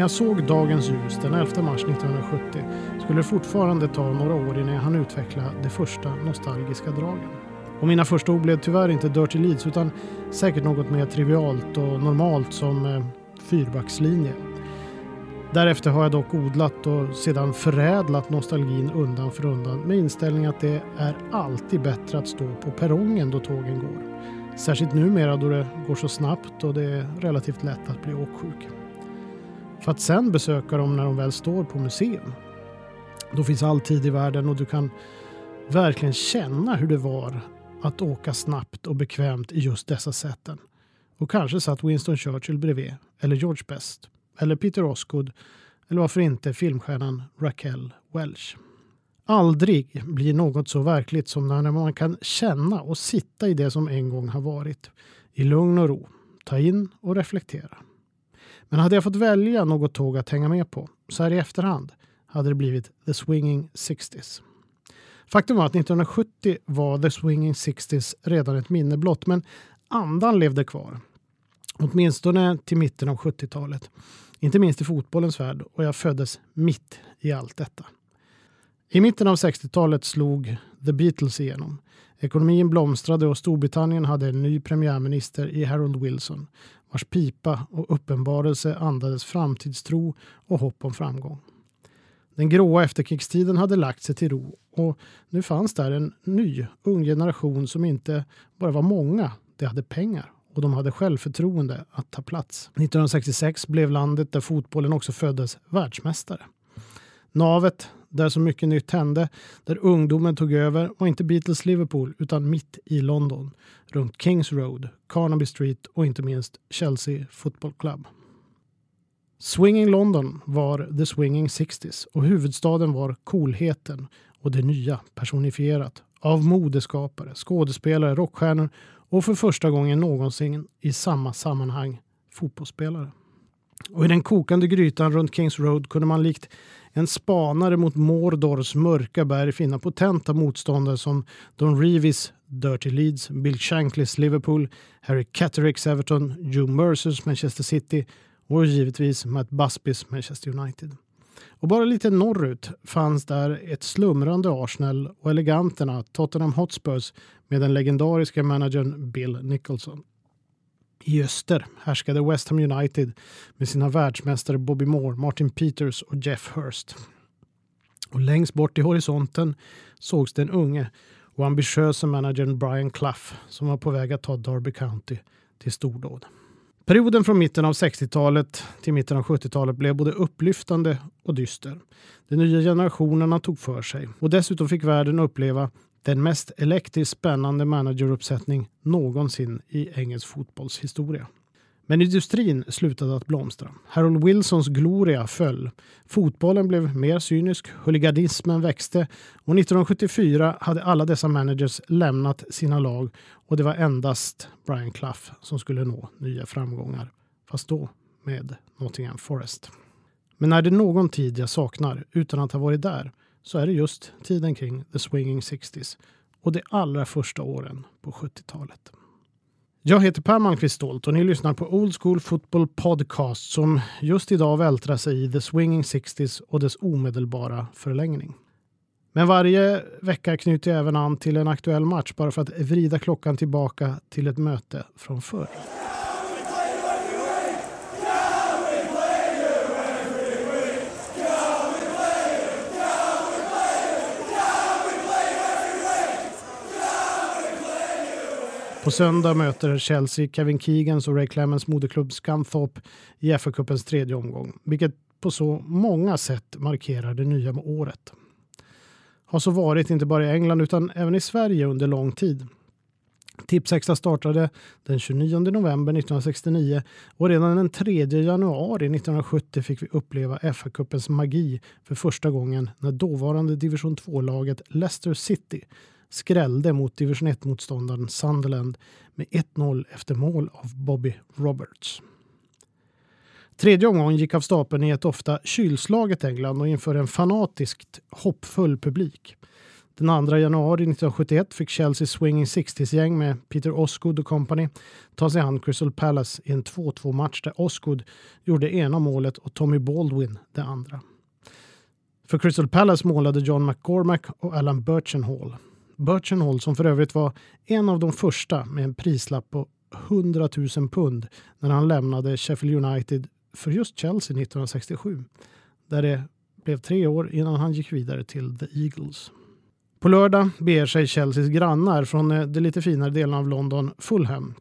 när jag såg dagens ljus den 11 mars 1970 skulle det fortfarande ta några år innan jag hann utveckla de första nostalgiska dragen. Och mina första ord blev tyvärr inte Dirty Leeds utan säkert något mer trivialt och normalt som eh, fyrbackslinje. Därefter har jag dock odlat och sedan förädlat nostalgin undan för undan med inställning att det är alltid bättre att stå på perrongen då tågen går. Särskilt numera då det går så snabbt och det är relativt lätt att bli åksjuk. För att sen besöka dem när de väl står på museum. Då finns all tid i världen och du kan verkligen känna hur det var att åka snabbt och bekvämt i just dessa sätten. Och kanske satt Winston Churchill bredvid, eller George Best, eller Peter Osgood, eller varför inte filmstjärnan Raquel Welch. Aldrig blir något så verkligt som när man kan känna och sitta i det som en gång har varit. I lugn och ro. Ta in och reflektera. Men hade jag fått välja något tåg att hänga med på, så här i efterhand, hade det blivit The Swinging Sixties. Faktum var att 1970 var The Swinging Sixties redan ett minne blott, men andan levde kvar. Åtminstone till mitten av 70-talet. Inte minst i fotbollens värld och jag föddes mitt i allt detta. I mitten av 60-talet slog The Beatles igenom. Ekonomin blomstrade och Storbritannien hade en ny premiärminister i Harold Wilson vars pipa och uppenbarelse andades framtidstro och hopp om framgång. Den gråa efterkrigstiden hade lagt sig till ro och nu fanns där en ny, ung generation som inte bara var många, de hade pengar och de hade självförtroende att ta plats. 1966 blev landet där fotbollen också föddes världsmästare. Navet där så mycket nytt hände, där ungdomen tog över var inte Beatles Liverpool utan mitt i London, runt Kings Road, Carnaby Street och inte minst Chelsea Football Club. Swinging London var The Swinging 60s och huvudstaden var coolheten och det nya personifierat av modeskapare, skådespelare, rockstjärnor och för första gången någonsin i samma sammanhang fotbollsspelare. Och i den kokande grytan runt Kings Road kunde man likt en spanare mot Mordors mörka berg finna potenta motståndare som Don Reeves Dirty Leeds, Bill Shanklys Liverpool, Harry Cattericks Everton, Joe Mercers Manchester City och givetvis Matt Busbys Manchester United. Och bara lite norrut fanns där ett slumrande Arsenal och eleganterna Tottenham Hotspurs med den legendariska managern Bill Nicholson. I öster härskade West Ham United med sina världsmästare Bobby Moore, Martin Peters och Jeff Hurst. Och längst bort i horisonten sågs den unge och ambitiösa managern Brian Clough som var på väg att ta Derby County till stordåd. Perioden från mitten av 60-talet till mitten av 70-talet blev både upplyftande och dyster. De nya generationerna tog för sig och dessutom fick världen uppleva den mest elektriskt spännande manageruppsättning någonsin i engelsk fotbollshistoria. Men industrin slutade att blomstra. Harold Wilsons gloria föll. Fotbollen blev mer cynisk, huliganismen växte och 1974 hade alla dessa managers lämnat sina lag och det var endast Brian Clough som skulle nå nya framgångar. Fast då med Nottingham Forest. Men är det någon tid jag saknar utan att ha varit där så är det just tiden kring The Swinging 60s och de allra första åren på 70-talet. Jag heter Per Malmqvist Stolt och ni lyssnar på Old School Football Podcast som just idag vältrar sig i The Swinging 60s och dess omedelbara förlängning. Men varje vecka knyter jag även an till en aktuell match bara för att vrida klockan tillbaka till ett möte från förr. På söndag möter Chelsea Kevin Keegans och Ray Clemens moderklubb Scunthorpe i FA-cupens tredje omgång, vilket på så många sätt markerar det nya med året. Har så varit inte bara i England utan även i Sverige under lång tid. Tipsextra startade den 29 november 1969 och redan den 3 januari 1970 fick vi uppleva FA-cupens magi för första gången när dåvarande division 2-laget Leicester City skrällde mot division 1-motståndaren Sunderland med 1-0 efter mål av Bobby Roberts. Tredje omgången gick av stapeln i ett ofta kylslaget England och inför en fanatiskt hoppfull publik. Den 2 januari 1971 fick Chelsea Swinging 60s-gäng med Peter Osgood och company ta sig an Crystal Palace i en 2-2 match där Osgood gjorde ena målet och Tommy Baldwin det andra. För Crystal Palace målade John McCormack och Alan Birchenhall. Birchenhall som för övrigt var en av de första med en prislapp på 100 000 pund när han lämnade Sheffield United för just Chelsea 1967. Där det blev tre år innan han gick vidare till The Eagles. På lördag beger sig Chelseas grannar från eh, de lite finare delarna av London, Fulham,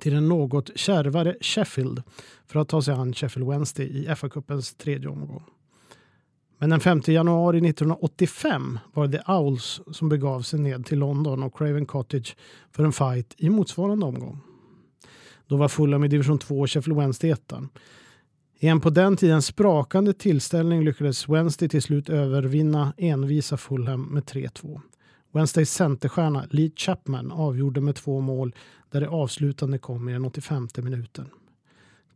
till den något kärvare Sheffield för att ta sig an Sheffield Wednesday i FA-cupens tredje omgång. Men den 5 januari 1985 var det The Owls som begav sig ned till London och Craven Cottage för en fight i motsvarande omgång. Då var Fulham i division 2 och Sheffield Wednesday ettan. I en på den tiden sprakande tillställning lyckades Wednesday till slut övervinna envisa Fulham med 3-2. Wednesdays centerstjärna Lee Chapman avgjorde med två mål där det avslutande kom i den 85 minuten.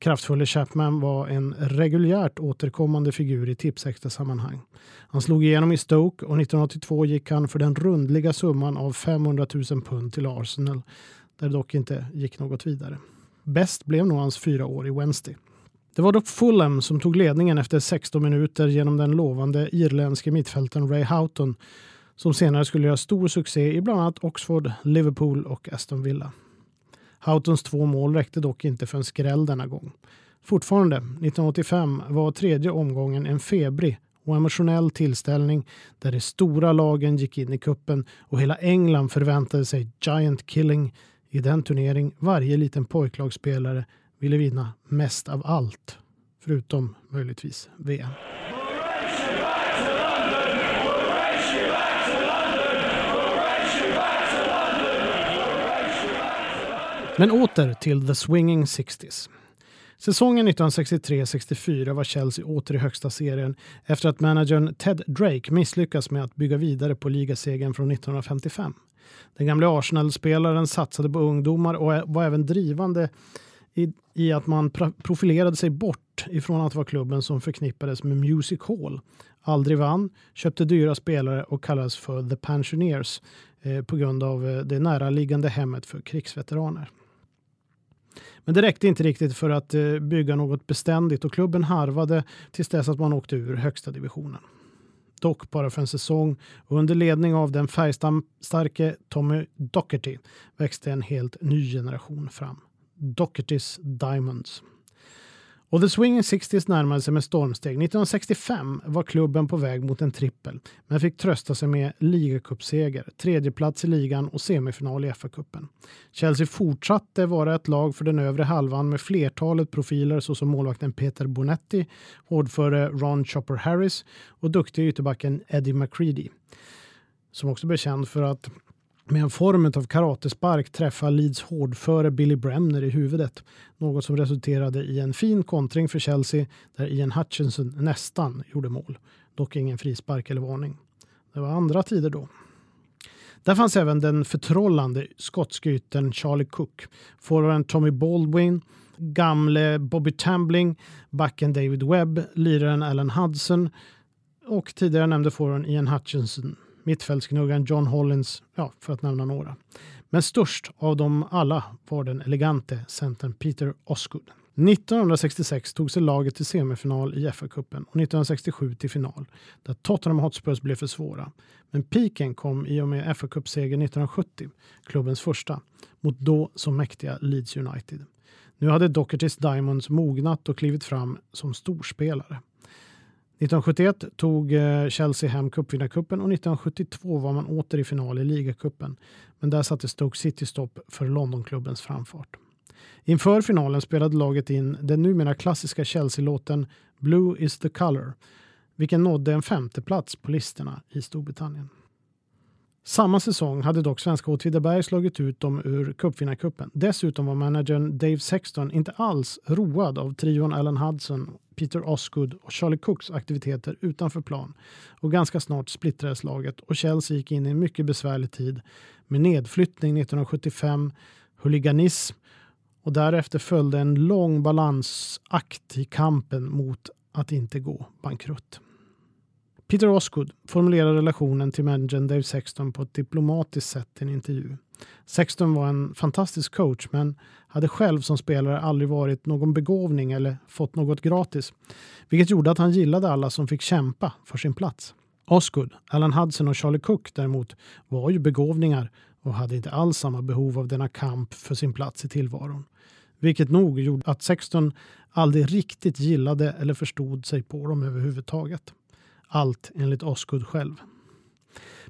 Kraftfulle Chapman var en reguljärt återkommande figur i tipsextra sammanhang. Han slog igenom i Stoke och 1982 gick han för den rundliga summan av 500 000 pund till Arsenal där det dock inte gick något vidare. Bäst blev nog hans fyra år i Wednesday. Det var dock Fulham som tog ledningen efter 16 minuter genom den lovande irländske mittfältaren Ray Houghton som senare skulle göra stor succé i bland annat Oxford, Liverpool och Aston Villa. Houghtons två mål räckte dock inte för en skräll denna gång. Fortfarande, 1985, var tredje omgången en febrig och emotionell tillställning där de stora lagen gick in i kuppen och hela England förväntade sig giant killing i den turnering varje liten pojklagsspelare ville vinna mest av allt, förutom möjligtvis VM. Men åter till The Swinging 60s. Säsongen 1963-64 var Chelsea åter i högsta serien efter att managern Ted Drake misslyckats med att bygga vidare på ligasegern från 1955. Den gamle Arsenal-spelaren satsade på ungdomar och var även drivande i, i att man profilerade sig bort ifrån att vara klubben som förknippades med Music Hall. Aldrig vann, köpte dyra spelare och kallades för The Pensioners eh, på grund av eh, det näraliggande hemmet för krigsveteraner. Men det räckte inte riktigt för att eh, bygga något beständigt och klubben harvade tills dess att man åkte ur högsta divisionen. Dock bara för en säsong och under ledning av den färgstarke Tommy Docherty växte en helt ny generation fram. Dochertys Diamonds. Och The Swinging Sixties närmade sig med stormsteg. 1965 var klubben på väg mot en trippel, men fick trösta sig med ligacupseger, tredjeplats i ligan och semifinal i FA-cupen. Chelsea fortsatte vara ett lag för den övre halvan med flertalet profiler såsom målvakten Peter Bonetti, hårdföre Ron Chopper Harris och duktiga ytterbacken Eddie McCready. Som också blev känd för att med en form av karatespark träffa Leeds hårdföre Billy Bremner i huvudet. Något som resulterade i en fin kontring för Chelsea där Ian Hutchinson nästan gjorde mål. Dock ingen frispark eller varning. Det var andra tider då. Där fanns även den förtrollande skotske yttern Charlie Cook, forwarden Tommy Baldwin, gamle Bobby Tambling, backen David Webb, liraren Alan Hudson och tidigare nämnde forwarden Ian Hutchinson Mittfältsgnuggaren John Hollins, ja, för att nämna några. Men störst av dem alla var den elegante centern Peter Osgood. 1966 tog sig laget till semifinal i FA-cupen och 1967 till final, där Tottenham Hotspurs blev för svåra. Men piken kom i och med FA-cupsegern 1970, klubbens första, mot då så mäktiga Leeds United. Nu hade Dochertys Diamonds mognat och klivit fram som storspelare. 1971 tog eh, Chelsea hem cupvinnarcupen och 1972 var man åter i final i ligacupen. Men där satte Stoke City stopp för Londonklubbens framfart. Inför finalen spelade laget in den numera klassiska Chelsea-låten Blue is the color, vilken nådde en femteplats på listorna i Storbritannien. Samma säsong hade dock svenska Åtvidaberg slagit ut dem ur cupvinnarcupen. Dessutom var managern Dave Sexton inte alls road av trion Alan Hudson, Peter Osgood och Charlie Cooks aktiviteter utanför plan. Och ganska snart splittrades laget och Chelsea gick in i en mycket besvärlig tid med nedflyttning 1975, huliganism och därefter följde en lång balansakt i kampen mot att inte gå bankrutt. Peter Osgood formulerar relationen till managern Dave Sexton på ett diplomatiskt sätt i en intervju. Sexton var en fantastisk coach men hade själv som spelare aldrig varit någon begåvning eller fått något gratis. Vilket gjorde att han gillade alla som fick kämpa för sin plats. Osgood, Alan Hudson och Charlie Cook däremot var ju begåvningar och hade inte alls samma behov av denna kamp för sin plats i tillvaron. Vilket nog gjorde att Sexton aldrig riktigt gillade eller förstod sig på dem överhuvudtaget. Allt enligt Osgood själv.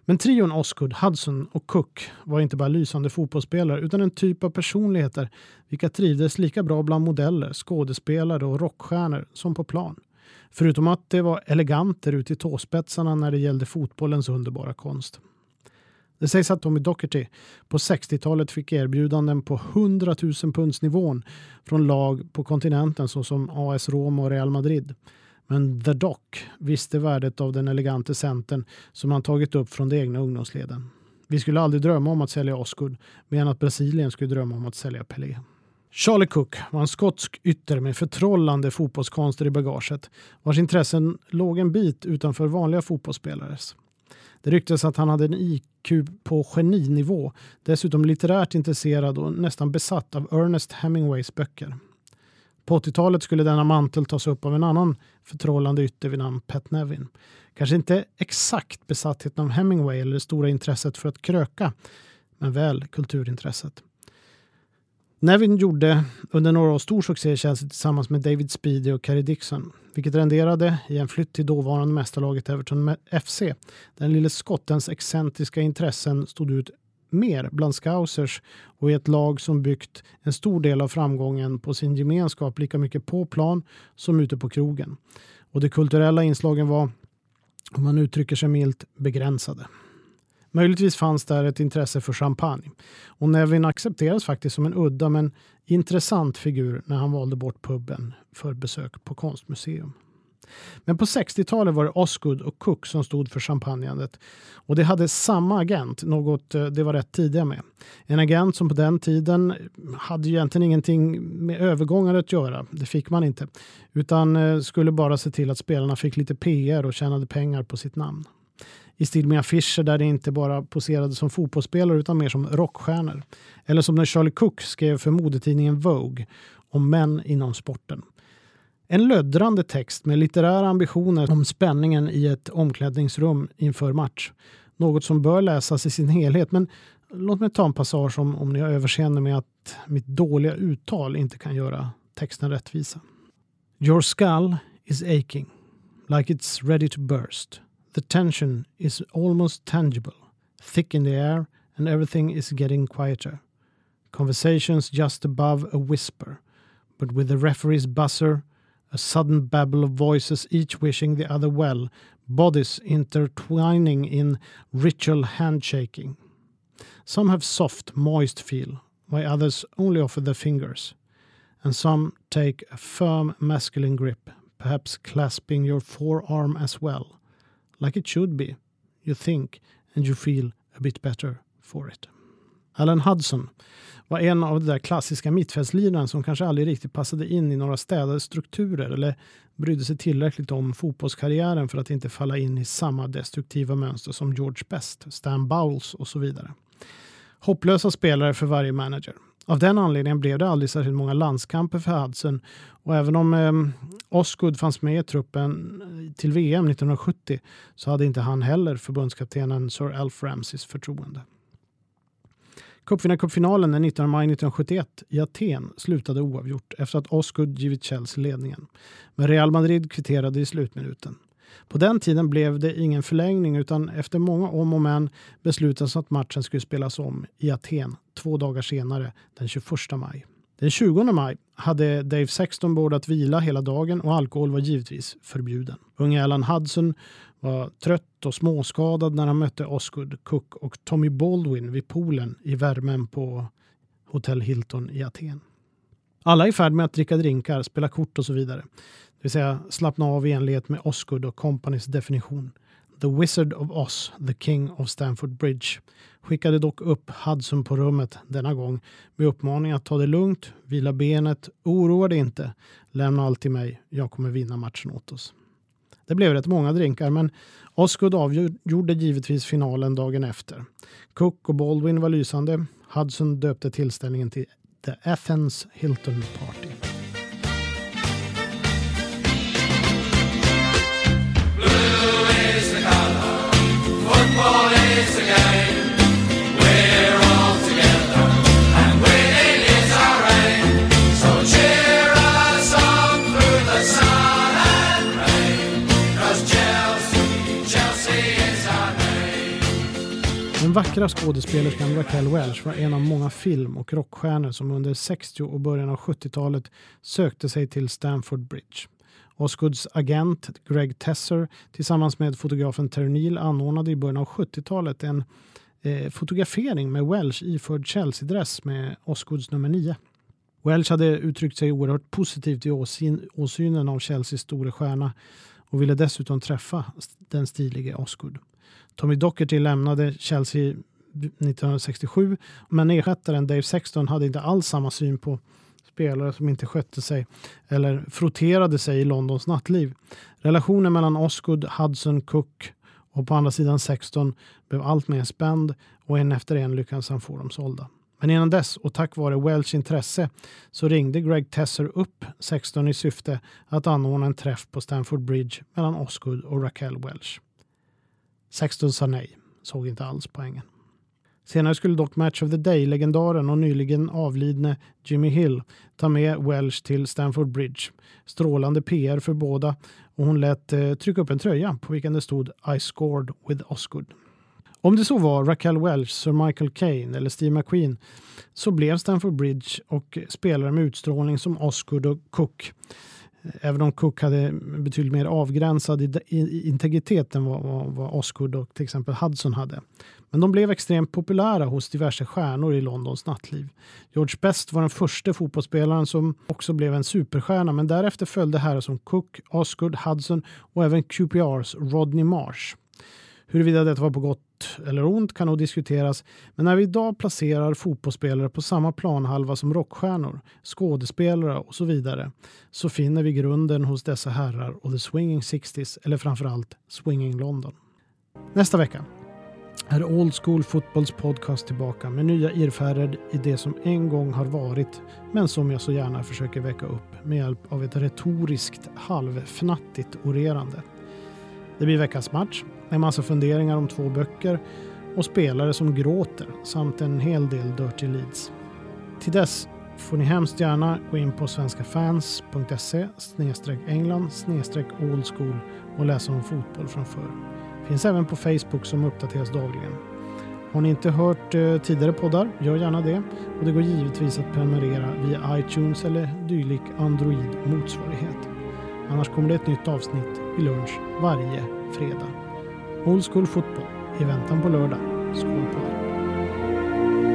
Men trion Osgood, Hudson och Cook var inte bara lysande fotbollsspelare utan en typ av personligheter vilka trivdes lika bra bland modeller, skådespelare och rockstjärnor som på plan. Förutom att det var eleganter ut i tåspetsarna när det gällde fotbollens underbara konst. Det sägs att Tommy Docherty på 60-talet fick erbjudanden på 100 000 punds nivån från lag på kontinenten såsom AS Rom och Real Madrid. Men The Doc visste värdet av den elegante centern som han tagit upp från de egna ungdomsleden. Vi skulle aldrig drömma om att sälja Osgood, medan att Brasilien skulle drömma om att sälja Pelé. Charlie Cook var en skotsk ytter med förtrollande fotbollskonster i bagaget vars intressen låg en bit utanför vanliga fotbollsspelares. Det ryktades att han hade en IQ på geninivå, dessutom litterärt intresserad och nästan besatt av Ernest Hemingways böcker. På 80-talet skulle denna mantel tas upp av en annan förtrollande ytter vid namn Pat Nevin. Kanske inte exakt besattheten av Hemingway eller det stora intresset för att kröka, men väl kulturintresset. Nevin gjorde under några år stor succé i Chelsea tillsammans med David Speedy och Kerry Dixon, vilket renderade i en flytt till dåvarande mästarlaget Everton FC. Den lille skottens excentriska intressen stod ut mer bland scousers och i ett lag som byggt en stor del av framgången på sin gemenskap lika mycket på plan som ute på krogen. Och de kulturella inslagen var, om man uttrycker sig milt, begränsade. Möjligtvis fanns där ett intresse för champagne och Nevin accepterades faktiskt som en udda men intressant figur när han valde bort puben för besök på konstmuseum. Men på 60-talet var det Osgood och Cook som stod för champagnandet Och det hade samma agent, något de det var rätt tidiga med. En agent som på den tiden hade egentligen ingenting med övergångar att göra. Det fick man inte. Utan eh, skulle bara se till att spelarna fick lite PR och tjänade pengar på sitt namn i stil med affischer där det inte bara poserade som fotbollsspelare utan mer som rockstjärnor. Eller som när Charlie Cook skrev för modetidningen Vogue om män inom sporten. En löddrande text med litterära ambitioner om spänningen i ett omklädningsrum inför match. Något som bör läsas i sin helhet, men låt mig ta en passage om, om ni har överseende med att mitt dåliga uttal inte kan göra texten rättvisa. Your skull is aching, like it's ready to burst. The tension is almost tangible, thick in the air, and everything is getting quieter. Conversations just above a whisper, but with the referee's buzzer, a sudden babble of voices, each wishing the other well, bodies intertwining in ritual handshaking. Some have soft, moist feel, while others only offer their fingers. And some take a firm masculine grip, perhaps clasping your forearm as well like it should be. You think and you feel a bit better for it. Alan Hudson var en av de där klassiska mittfältslirarna som kanske aldrig riktigt passade in i några städade strukturer eller brydde sig tillräckligt om fotbollskarriären för att inte falla in i samma destruktiva mönster som George Best, Stan Bowles och så vidare. Hopplösa spelare för varje manager. Av den anledningen blev det aldrig särskilt många landskamper för Hudson och även om eh, Osgood fanns med i truppen eh, till VM 1970 så hade inte han heller förbundskaptenen Sir Alf Ramseys förtroende. Cupvinnarcupfinalen den 19 maj 1971 i Aten slutade oavgjort efter att Osgood givit Chelsea ledningen. Men Real Madrid kvitterade i slutminuten. På den tiden blev det ingen förlängning utan efter många om och men beslutades att matchen skulle spelas om i Aten två dagar senare, den 21 maj. Den 20 maj hade Dave Sexton bordat vila hela dagen och alkohol var givetvis förbjuden. Unge Alan Hudson var trött och småskadad när han mötte Osgood Cook och Tommy Baldwin vid poolen i värmen på Hotel Hilton i Aten. Alla är i färd med att dricka drinkar, spela kort och så vidare. Det vill säga slappna av i enlighet med Osgood och Companys definition. The Wizard of Oz, the King of Stamford Bridge, skickade dock upp Hudson på rummet denna gång med uppmaning att ta det lugnt, vila benet, oroa dig inte, lämna allt till mig, jag kommer vinna matchen åt oss. Det blev rätt många drinkar men Osgood avgjorde givetvis finalen dagen efter. Cook och Baldwin var lysande. Hudson döpte tillställningen till The Athens Hilton Party. Den vackra skådespelerskan Raquel Welch var en av många film och rockstjärnor som under 60 och början av 70-talet sökte sig till Stamford Bridge. Osgoods agent Greg Tesser tillsammans med fotografen Terry Neal anordnade i början av 70-talet en eh, fotografering med Welch iförd Chelsea-dress med Osgoods nummer 9. Welch hade uttryckt sig oerhört positivt i åsynen av Chelseas store stjärna och ville dessutom träffa den stilige Osgood. Tommy Docherty lämnade Chelsea 1967 men ersättaren Dave Sexton hade inte alls samma syn på spelare som inte skötte sig eller frotterade sig i Londons nattliv. Relationen mellan Osgood, Hudson, Cook och på andra sidan 16 blev allt mer spänd och en efter en lyckades han få dem sålda. Men innan dess och tack vare Welsh intresse så ringde Greg Tesser upp 16 i syfte att anordna en träff på Stamford Bridge mellan Osgood och Raquel Welsh. 16 sa nej, såg inte alls poängen. Senare skulle dock Match of the Day-legendaren och nyligen avlidne Jimmy Hill ta med Welsh till Stamford Bridge. Strålande PR för båda och hon lät eh, trycka upp en tröja på vilken det stod I scored with Osgood. Om det så var Raquel Welch, Sir Michael Caine eller Steve McQueen så blev Stamford Bridge och spelare med utstrålning som Osgood och Cook Även om Cook hade betydligt mer avgränsad integritet än vad, vad, vad Osgood och till exempel Hudson hade. Men de blev extremt populära hos diverse stjärnor i Londons nattliv. George Best var den första fotbollsspelaren som också blev en superstjärna men därefter följde herrar som Cook, Osgood, Hudson och även QPRs Rodney Marsh. Huruvida detta var på gott eller ont kan nog diskuteras, men när vi idag placerar fotbollsspelare på samma planhalva som rockstjärnor, skådespelare och så vidare så finner vi grunden hos dessa herrar och The Swinging 60s eller framförallt Swinging London. Nästa vecka är Old School Footballs podcast tillbaka med nya irrfärder i det som en gång har varit men som jag så gärna försöker väcka upp med hjälp av ett retoriskt halvfnattigt orerande. Det blir veckans match en massa funderingar om två böcker och spelare som gråter samt en hel del Dirty Leads. Till dess får ni hemskt gärna gå in på svenskafans.se england old school och läsa om fotboll från förr. Finns även på Facebook som uppdateras dagligen. Har ni inte hört eh, tidigare poddar, gör gärna det. Och det går givetvis att prenumerera via iTunes eller dylik Android-motsvarighet. Annars kommer det ett nytt avsnitt vid lunch varje fredag. Old School Fotboll i väntan på lördag. Skål på er!